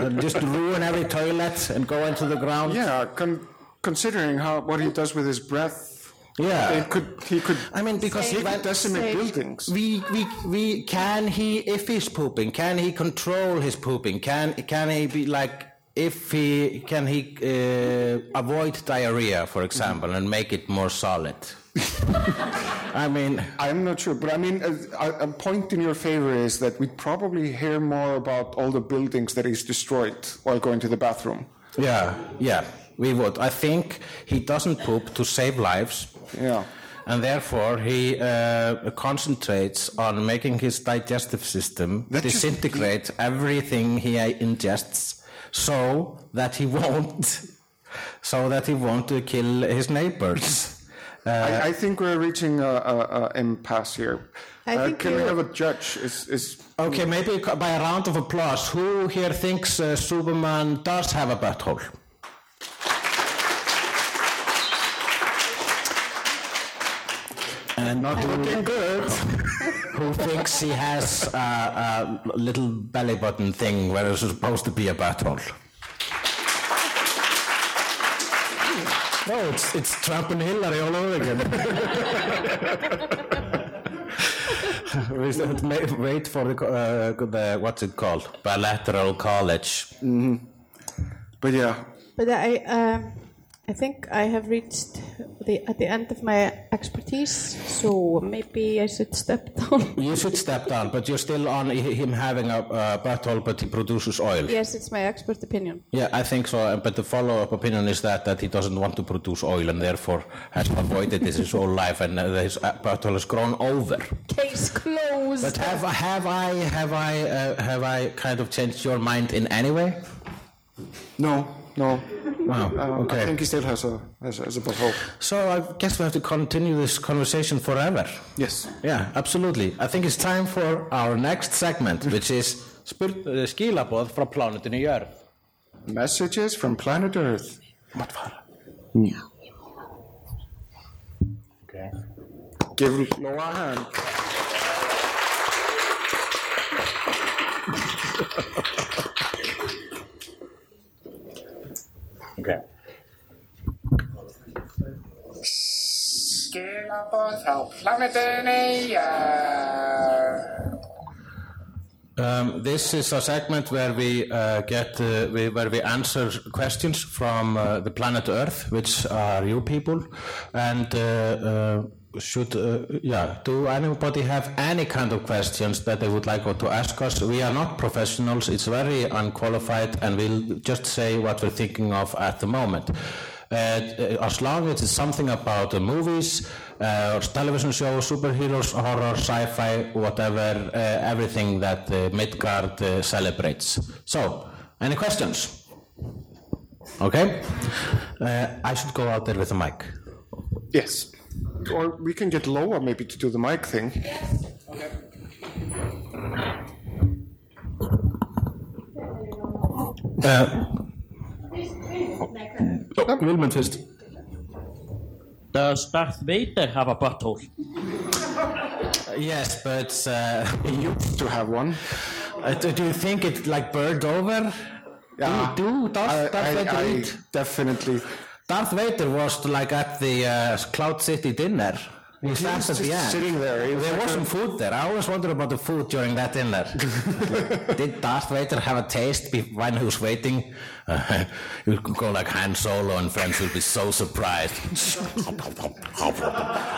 and just ruin every toilet and go into the ground. Yeah, con- considering how what he does with his breath, Yeah. it could he could. I mean, because he he could decimate Safe. buildings. we, we, we, can he, if he's pooping, can he control his pooping? Can, can he be like, if he, can he uh, avoid diarrhea, for example, and make it more solid? [LAUGHS] I mean, I'm not sure, but I mean, a, a point in your favor is that we probably hear more about all the buildings that he's destroyed while going to the bathroom. yeah, yeah, we would. I think he doesn't poop to save lives. Yeah. And therefore, he uh, concentrates on making his digestive system That just- disintegrate everything he ingests, so that he [LAUGHS] won't, so that he won't uh, kill his neighbors. I, I think we're reaching a, a, a impasse here. I Uh, think can we have a judge? Is is Okay, maybe by a round of applause, who here thinks uh, Superman does have a butthole? And not looking good. Who thinks he has a, a little belly button thing where it's supposed to be a butthole? No, it's, it's Trump and Hillary all over again. [LAUGHS] we should ma- wait for the, uh, the, what's it called? Bilateral college. but yeah. but I, um, I think I have reached the at the end of my expertise, so maybe I should step down. [LAUGHS] You should step down, but you're still on him having a uh, butthole, but he produces oil. yes, it's my expert opinion. Yeah, I think so. uh, But the follow-up opinion is that that he doesn't want to produce oil and therefore has avoided this his whole life, and uh, his uh, butthole has grown over. Case closed. But have I have I have I uh, have I kind of changed your mind in any way? No, no. Wow. Uh, okay. I think he still has a has a, has a butthole. So I guess we have to continue this conversation forever. Yes. Yeah, absolutely. I think it's time for our next segment, [LAUGHS] which is uh, skilaboð frá plánetunni jörð. Messages from planet Earth. Okay. Give Noah a hand. [LAUGHS] Okay. Skilaboð frá plánetunni Jörð. Um, this is a segment where we uh, get uh, we, where we answer questions from uh, the planet Earth, which are you people, and uh, uh, should uh, yeah. Do anybody have any kind of questions that they would like to ask us? We are not professionals; it's very unqualified, and we'll just say what we're thinking of at the moment. Uh, as long as it's something about the movies, uh, television shows, superheroes, horror, sci-fi, whatever, uh, everything that uh, Midgard uh, celebrates. So, any questions? Okay. Uh, I should go out there with a mic. Yes. Or we can get Loa maybe to do the mic thing. Vilmund fyrst. Does Darth Vader have a butthole? Yes, but uh, you To have one. uh, do do you think it like burned over? Yeah. Do, do Darth, I, Darth I, Vader I eat? definitely. Darth Vader was like at the uh, Cloud City dinner. He sat was at the end. sitting there. Was There like was a- some food there. I always wonder about the food during that dinner. [LAUGHS] Did Darth Vader have a taste when he was waiting? [LAUGHS] Uh, he would go like Han Solo and friends would be so surprised. [LAUGHS]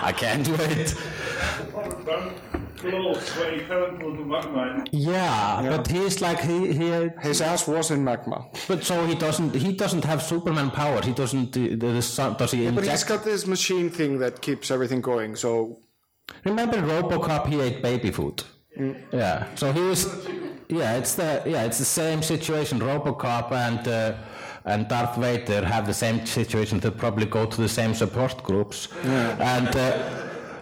I can't wait. Close very comparable to magma. Yeah, but he's like he he. His ass was in magma. But so he doesn't he doesn't have Superman power. He doesn't. uh, The, the sun, does he But he's inject? got this machine thing that keeps everything going. So Remember RoboCop? He ate baby food. Yeah. So he was. Yeah, it's the yeah it's the same situation. RoboCop and. Uh, and Darth Vader have the same situation. They probably go to the same support groups, and uh,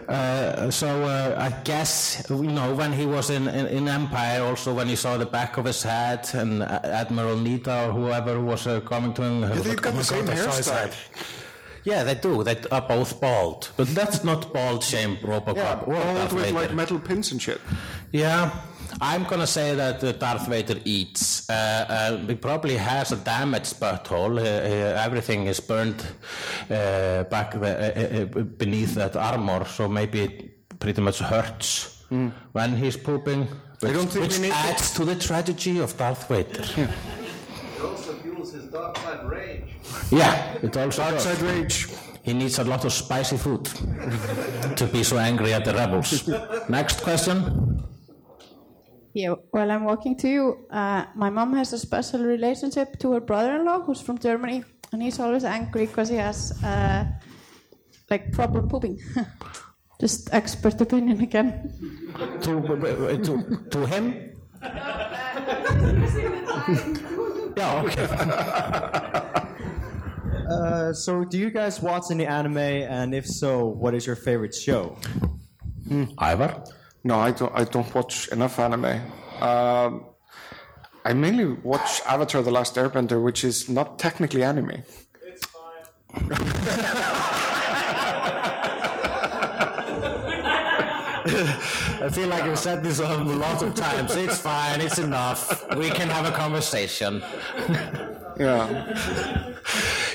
uh, so uh, I guess you know when he was in, in, in Empire, also when he saw the back of his head, and uh, Admiral Nita or whoever was uh, coming to him, they've got the same hairstyle. yeah, they do. They are both bald, but that's not bald shame RoboCop Yeah, all with like metal pins and shit. Yeah, I'm gonna say that uh, Darth Vader eats. Uh, uh, he probably has a damaged butthole. Uh, uh, everything is burned uh, back the, beneath that armor, so maybe it pretty much hurts when he's pooping. Which, Hmm. don't think which we need to- adds to the tragedy of Darth Vader. He also fuels his dark side rage. Yeah, it also Dark does. side rage. He needs a lot of spicy food to be so angry at the rebels. [LAUGHS] Next question. Yeah, well, I'm walking to you. Uh, my mom has a special relationship to her brother-in-law, who's from Germany, and he's always angry because he has uh, like problem pooping. [LAUGHS] Just expert opinion again. To, to, to him? [LAUGHS] yeah, okay. [LAUGHS] Uh, so, do you guys watch any anime? And if so, what is your favorite show? Ævar? No, I don't. I don't watch enough anime. Um, I mainly watch Avatar: The Last Airbender, which is not technically anime. It's fine. I feel like I've said this a lot of times. It's fine, it's enough. We can have a conversation. Yeah,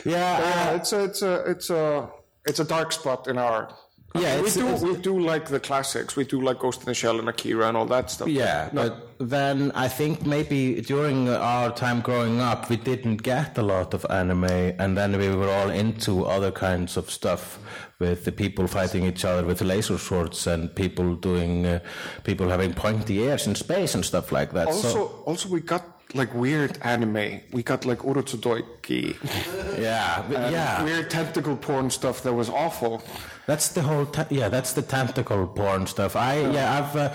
Yeah, yeah. It's a, it's a, it's a, it's a dark spot in our. Yeah, we do. it's- We do like the classics. We do like Ghost in the Shell and Akira and all that stuff. Yeah, No. but then I think maybe during our time growing up, we didn't get a lot of anime, and then we were all into other kinds of stuff with the people fighting each other with laser swords and people doing, uh, people having pointy ears in space and stuff like that. Also, so, also we got like weird anime. We got like Urotsukidoji. [LAUGHS] yeah, yeah. Weird tentacle porn stuff that was awful. That's the whole, te- yeah, that's the tentacle porn stuff. I, yeah, I've, uh,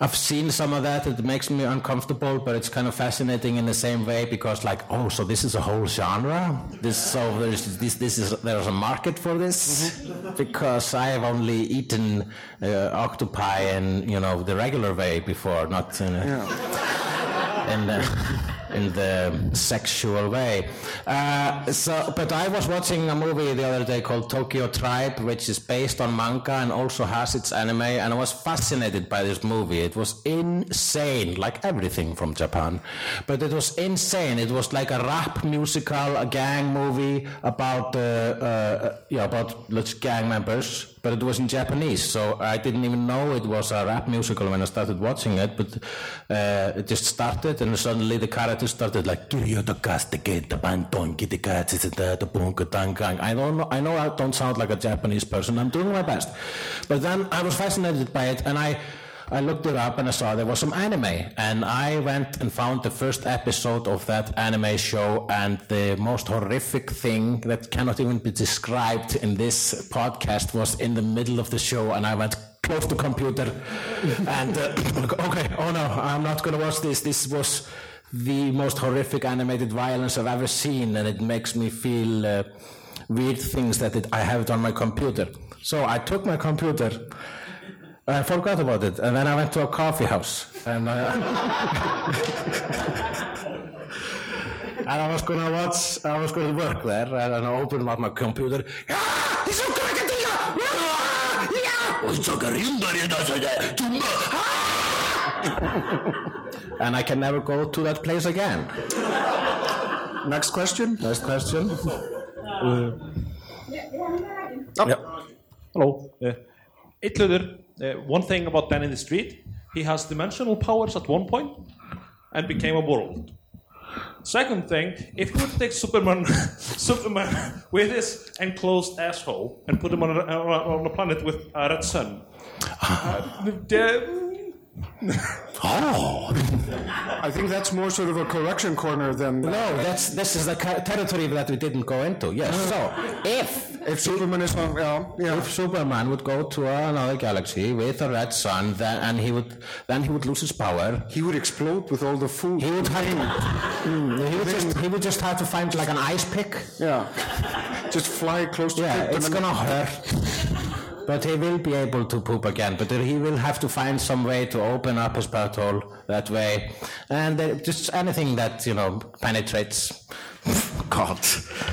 I've seen some of that. It makes me uncomfortable, but it's kind of fascinating in the same way because, like, oh, so this is a whole genre. This, so there's this, this is there's a market for this because I have only eaten uh, octopi in you know the regular way before, not in. A, in the in the sexual way. Uh, so, but I was watching a movie the other day called Tokyo Tribe, which is based on manga and also has its anime, and I was fascinated by this movie. It was insane, like everything from Japan, but it was insane. It was like a rap musical, a gang movie about uh, uh, yeah about let's gang members but it was in Japanese, so I didn't even know it was a rap musical when I started watching it. But uh, it just started, and suddenly the characters started like I don't know. I know I don't sound like a Japanese person. I'm doing my best, but then I was fascinated by it, and I. I looked it up and I saw there was some anime, and I went and found the first episode of that anime show, and the most horrific thing that cannot even be described in this podcast was in the middle of the show, and I went close to computer, [LAUGHS] and uh, [COUGHS] okay, oh no, I'm not gonna watch this. This was the most horrific animated violence I've ever seen, and it makes me feel uh, weird things that it, I have it on my computer. So I took my computer. I forgot about it, and then I went to a coffee house, and I, [LAUGHS] and I was gonna watch, I was gonna work there, and I opened up my computer. "Ah, it's okay, Katia! Ah, yeah! It's okay, Yundari does it, Tumba! Ah!" and I can never go to that place again. Next question. Next question. Hello. Uh, Illur, uh, one thing about Danny the Street, he has dimensional powers at one point and became a world. Second thing, if you were to take Superman, [LAUGHS] Superman with his enclosed asshole and put him on a, on a planet with a red sun, Oh. [LAUGHS] I think that's more sort of a correction corner than. No, that's this is the territory that we didn't go into. Yes. So if If Superman is on, yeah, yeah. if Superman would go to another galaxy with a red sun, then and he would then he would lose his power. He would explode with all the food. He would have to, mm. he would just he would just have to find like an ice pick. Yeah. Just fly close to Yeah, it's gonna hurt. But he will be able to poop again. But he will have to find some way to open up his butthole that way, and uh, just anything that you know penetrates. [LAUGHS] God.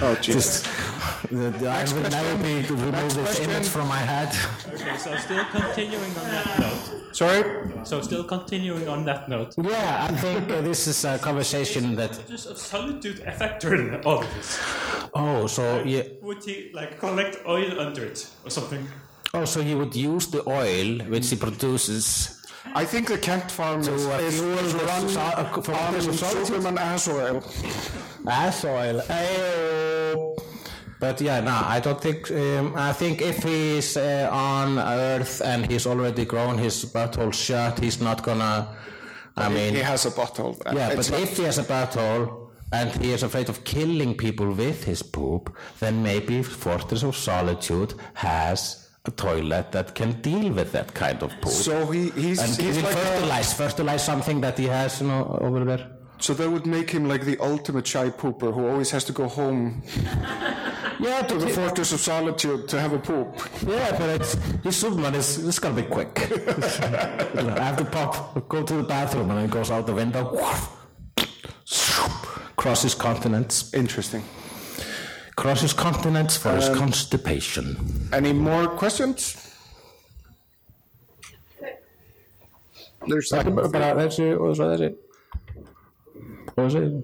Oh, Jesus. The, the, I will never be able to remove this image from my head. Okay, so still continuing on that [LAUGHS] note. Sorry? So still continuing on that note. Yeah, I think uh, this is a conversation that. Just a solitude factor in all of this. Oh, so yeah. Would he like collect oil under it or something? Oh, so he would use the oil which he produces I think the Kent farm is, uh, is, is the run so- on. Superman ass oil. Ass oil. Ayo. But yeah, no, I don't think. Um, I think if he's uh, on Earth and he's already grown his butthole shut, he's not gonna. I mean, he has a bottle. yeah, It's but if he has a butthole and he is afraid of killing people with his poop, then maybe Fortress of Solitude has a toilet that can deal with that kind of poop. So he, he's, and he's will like fertilize, fertilize something that he has, you know, over there. so that would make him like the ultimate shy pooper who always has to go home [LAUGHS] Yeah, to the Fortress of Solitude to have a poop. Yeah, but it's his Superman is it's gonna be quick. [LAUGHS] I have to pop, go to the bathroom, and then goes out the window, [LAUGHS] crosses continents, Interesting. Crosses continents for his um, constipation. Any more questions? There's bara þessi og svo þessi og þessi.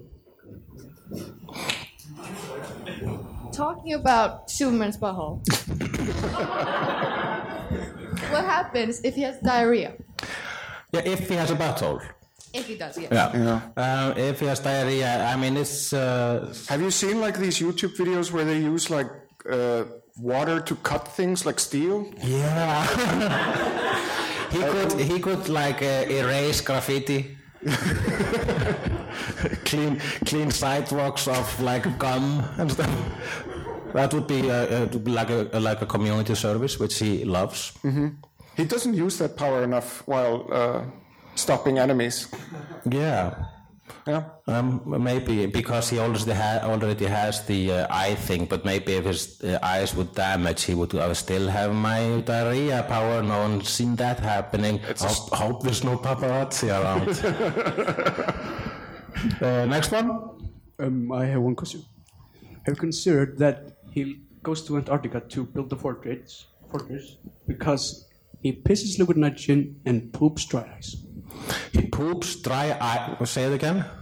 Talking about Superman's butthole. [LAUGHS] what happens if he has diarrhea? Yeah, if he has a butthole. If he does, yes. Yeah. Uh, if he has diarrhea, I mean it's. Uh, Have you seen like these YouTube videos where they use like uh, water to cut things like steel? Yeah. [LAUGHS] he could he could like uh, erase graffiti. [LAUGHS] clean clean sidewalks of like gum and stuff. That would be, uh, uh, be like a like a community service which he loves. hmm He doesn't use that power enough while uh, stopping enemies. Yeah. Yeah. Um, maybe because he already ha- already has the uh, eye thing, but maybe if his uh, eyes would damage, he would uh, still have my diarrhea power. No one's seen that happening. Hope, hope there's no paparazzi around. [LAUGHS] uh, next one. Um, I have one question. Have you considered that he goes to Antarctica to build the fortress, fortress because he pisses liquid nitrogen and poops dry ice? He poops dry ice. Say it again. [LAUGHS]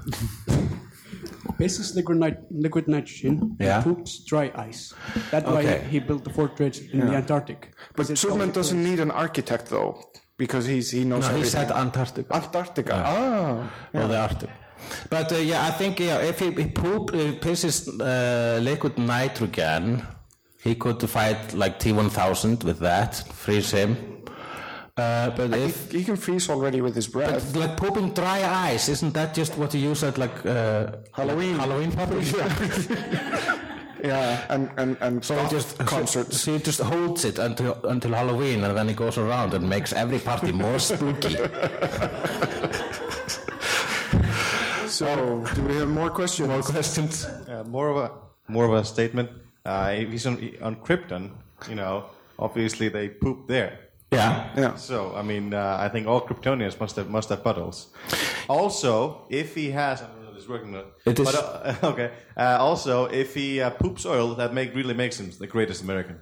Pisses liquid, nit- liquid nitrogen Yeah. and poops dry ice. That's why he built the fortress in the Antarctic. But Superman doesn't need an architect though, because he's he knows No, he said Antarctica. Antarctica. Ah. Or the Arctic. But uh, yeah, I think yeah, if he, he poop uh, pisses uh, liquid nitrogen, he could fight like T1000 with that, freeze him. Uh, but if he can freeze already with his breath. But like pooping dry ice, isn't that just what you use at like uh, Halloween? Halloween parties? [LAUGHS] yeah, and and and so he just [LAUGHS] concerts. So he just holds it until until Halloween, and then he goes around and makes every party more spooky. [LAUGHS] So, do we have more questions? More questions. Uh, more of a more of a statement. Uh, if he's on, on Krypton, you know, obviously they poop there. Yeah. Yeah. So I mean, uh, I think all Kryptonians must have must have puddles. Also, if he has, I don't know if it's working. or It is- But, uh, [LAUGHS] okay. Uh, also, if he uh, poops oil, that make really makes him the greatest American.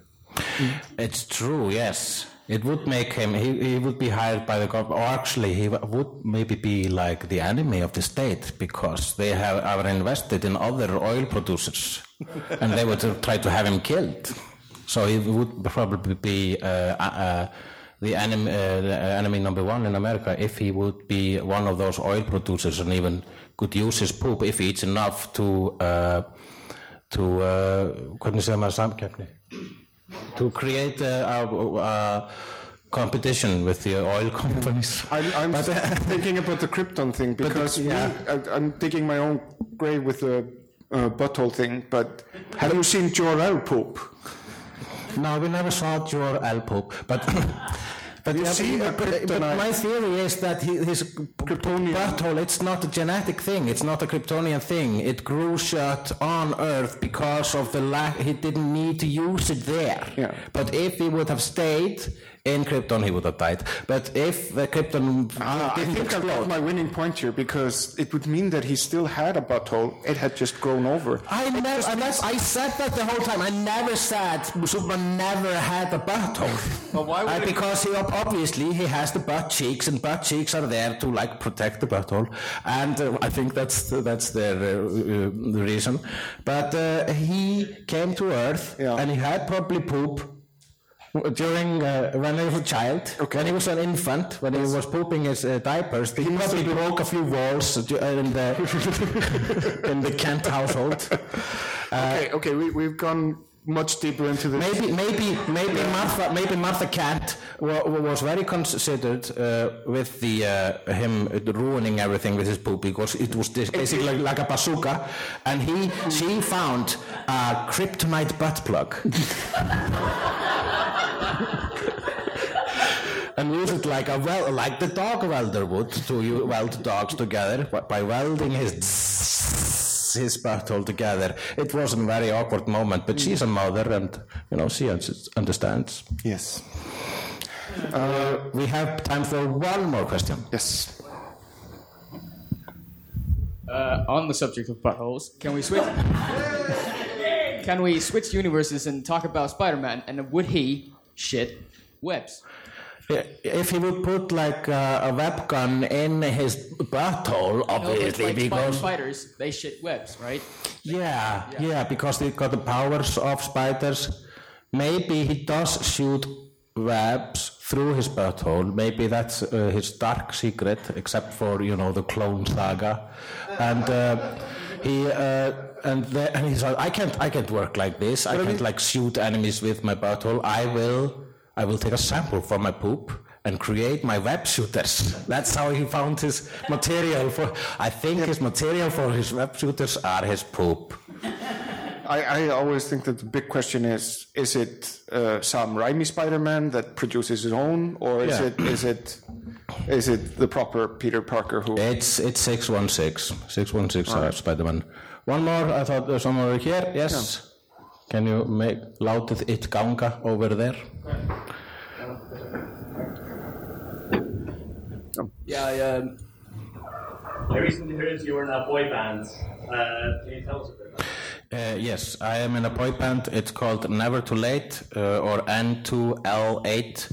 It's true, yes. It would make him, he, he would be hired by the government, or actually, he would maybe be like the enemy of the state because they have are invested in other oil producers [LAUGHS] and they would try to have him killed. So he would probably be uh, uh, the, enemy, uh, the enemy number one in America if he would be one of those oil producers and even could use his poop if he eats enough to, uh, to uh, hvernig segir maður samkeppni? to create a, a, a competition with the oil [LAUGHS] companies. I'm, I'm But, uh, [LAUGHS] thinking about the Krypton thing because yeah. me, I, I'm digging my own grave with the uh, butthole thing. But have you seen Jor-El poop? No, we never saw Jor El Pope, but. [LAUGHS] But, You see but, the but, but my theory is that he, his butthole, it's not a genetic thing, it's not a Kryptonian thing. It grew shut on Earth because of the lack, he didn't need to use it there. Yeah. But if he would have stayed in Krypton, he would have died. But if the Krypton Ah, I think I've got my winning point here because it would mean that he still had a butthole. It had just grown over. I never, that's, I said that the whole time. I never said Superman never had a butthole. But why would Uh, it- because he ob- obviously he has the butt cheeks, and butt cheeks are there to like protect the butthole, and uh, I think that's that's their uh, uh, the reason. But uh, he came to Earth, and he had probably poop during uh, when he was a child, when he was an infant, when he was pooping his uh, diapers, he probably broke a few walls uh, uh, in the [LAUGHS] in the Kent household. okay, okay, we, we've gone much deeper into this. Maybe, maybe, maybe Martha, maybe Martha Kent wa- wa- was very considered uh, with the uh, him ruining everything with his poop because it was this basically like, like a bazooka, and he she found a kryptonite butt plug. [LAUGHS] and used it like a well, like the dog welder would to you weld dogs together by- by welding his [LAUGHS] his butthole altogether. It was a very awkward moment, but she's a mother, and you know she understands. Yes. Uh, we have time for one more question. Yes. Uh, on the subject of buttholes, can we switch? can we switch universes and talk about Spider-Man? And would he shit webs? Yeah, If he would put like uh, a web gun in his butthole, No, but obviously, like spider because spiders, they shit webs, right? Yeah, yeah, because they got the powers of spiders. Maybe he does shoot webs through his butthole. Maybe that's uh, his dark secret, except for you know the clone saga. And uh, he uh, and, the, and he's like, I can't, I can't work like this. I can't like shoot enemies with my butthole. I will, I will take a sample from my poop. And create my web shooters. That's how he found his material for. I think his material for his web shooters are his poop. I, I always think that the big question is: Is it uh, Sam Raimi Spider-Man that produces his own, or is Yeah. it is it is it the proper Peter Parker who? It's it's six one six. Six one six Spider-Man. One more. I thought there's one more here. Yes. Can you make látið it ganga over there? Yeah, I, um, I recently heard you were in a boy band. Uh, can you tell us a bit about Uh, yes, I am in a boy band. It's called Never Too Late uh, or N2L8.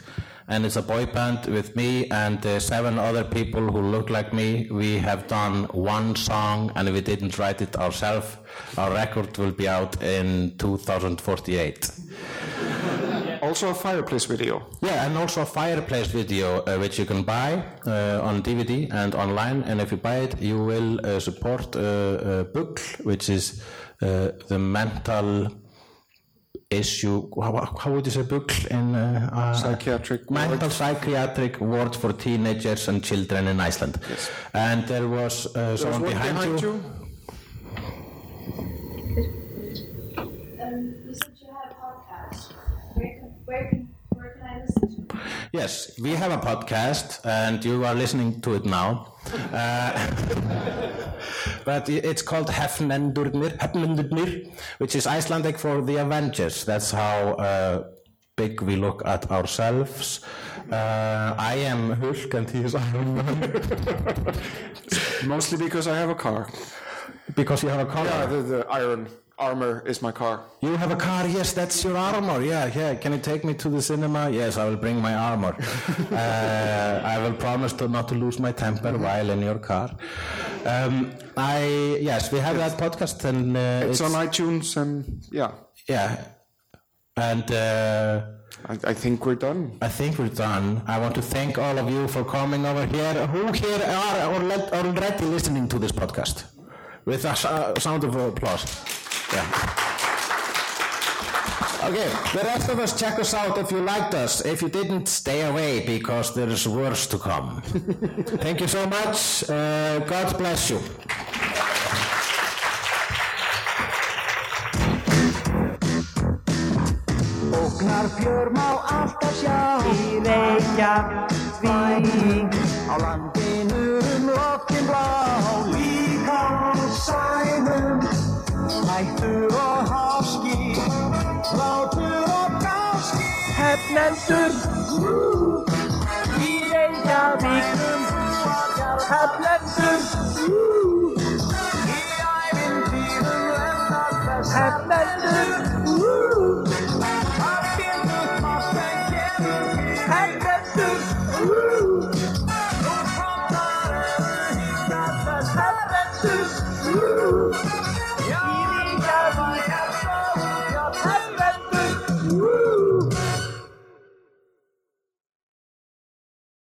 And it's a boy band with me and uh, seven other people who look like me. We have done one song and we didn't write it ourselves. Our record will be out in 2048. [LAUGHS] Also a fireplace video. Yeah, and also a fireplace video uh, which you can buy uh, on DVD and online. And if you buy it, you will uh, support uh, uh, BUGL, which is uh, the mental issue. How, how would you say BUGL in uh, uh, Psychiatric mental psychiatric ward for teenagers and children in Iceland? Yes. And there was uh, someone one behind, behind you. Um, you said you had a podcast. Where can, where can, where can I listen to? Yes, we have a podcast, and you are listening to it now. Uh, [LAUGHS] but it's called Hefnendurnir, Hefnendurnir, which is Icelandic for the Avengers. That's how uh, big we look at ourselves. Uh, I am Hulk, and he is Iron Man. [LAUGHS] Mostly because I have a car. Because you have a car. Yeah, the, the iron armor is my car. You have a car, yes, that's your armor. Yeah, yeah. Can you take me to the cinema? Yes, I will bring my armor. [LAUGHS] uh, I will promise to not to lose my temper while in your car. Um, I yes, we have that podcast and uh, It's, on iTunes and yeah. Yeah, and. Uh, I, I think we're done. I think we're done. I want to thank all of you for coming over here. Who here are already listening to this podcast? With a sound of applause. Yeah. Okay, the rest of us check us out if you liked us. If you didn't, stay away because there is worse to come. [LAUGHS] Thank you so much. Uh, God bless you. Ógnar fjör má alltaf sjá Í Reykjavík Á landinu um loftin blá Líka á sænum Hættu og háski, látur og gáski, hefnendur, í Reykjavíkum, hefnendur, í æfintýrum, hefnendur.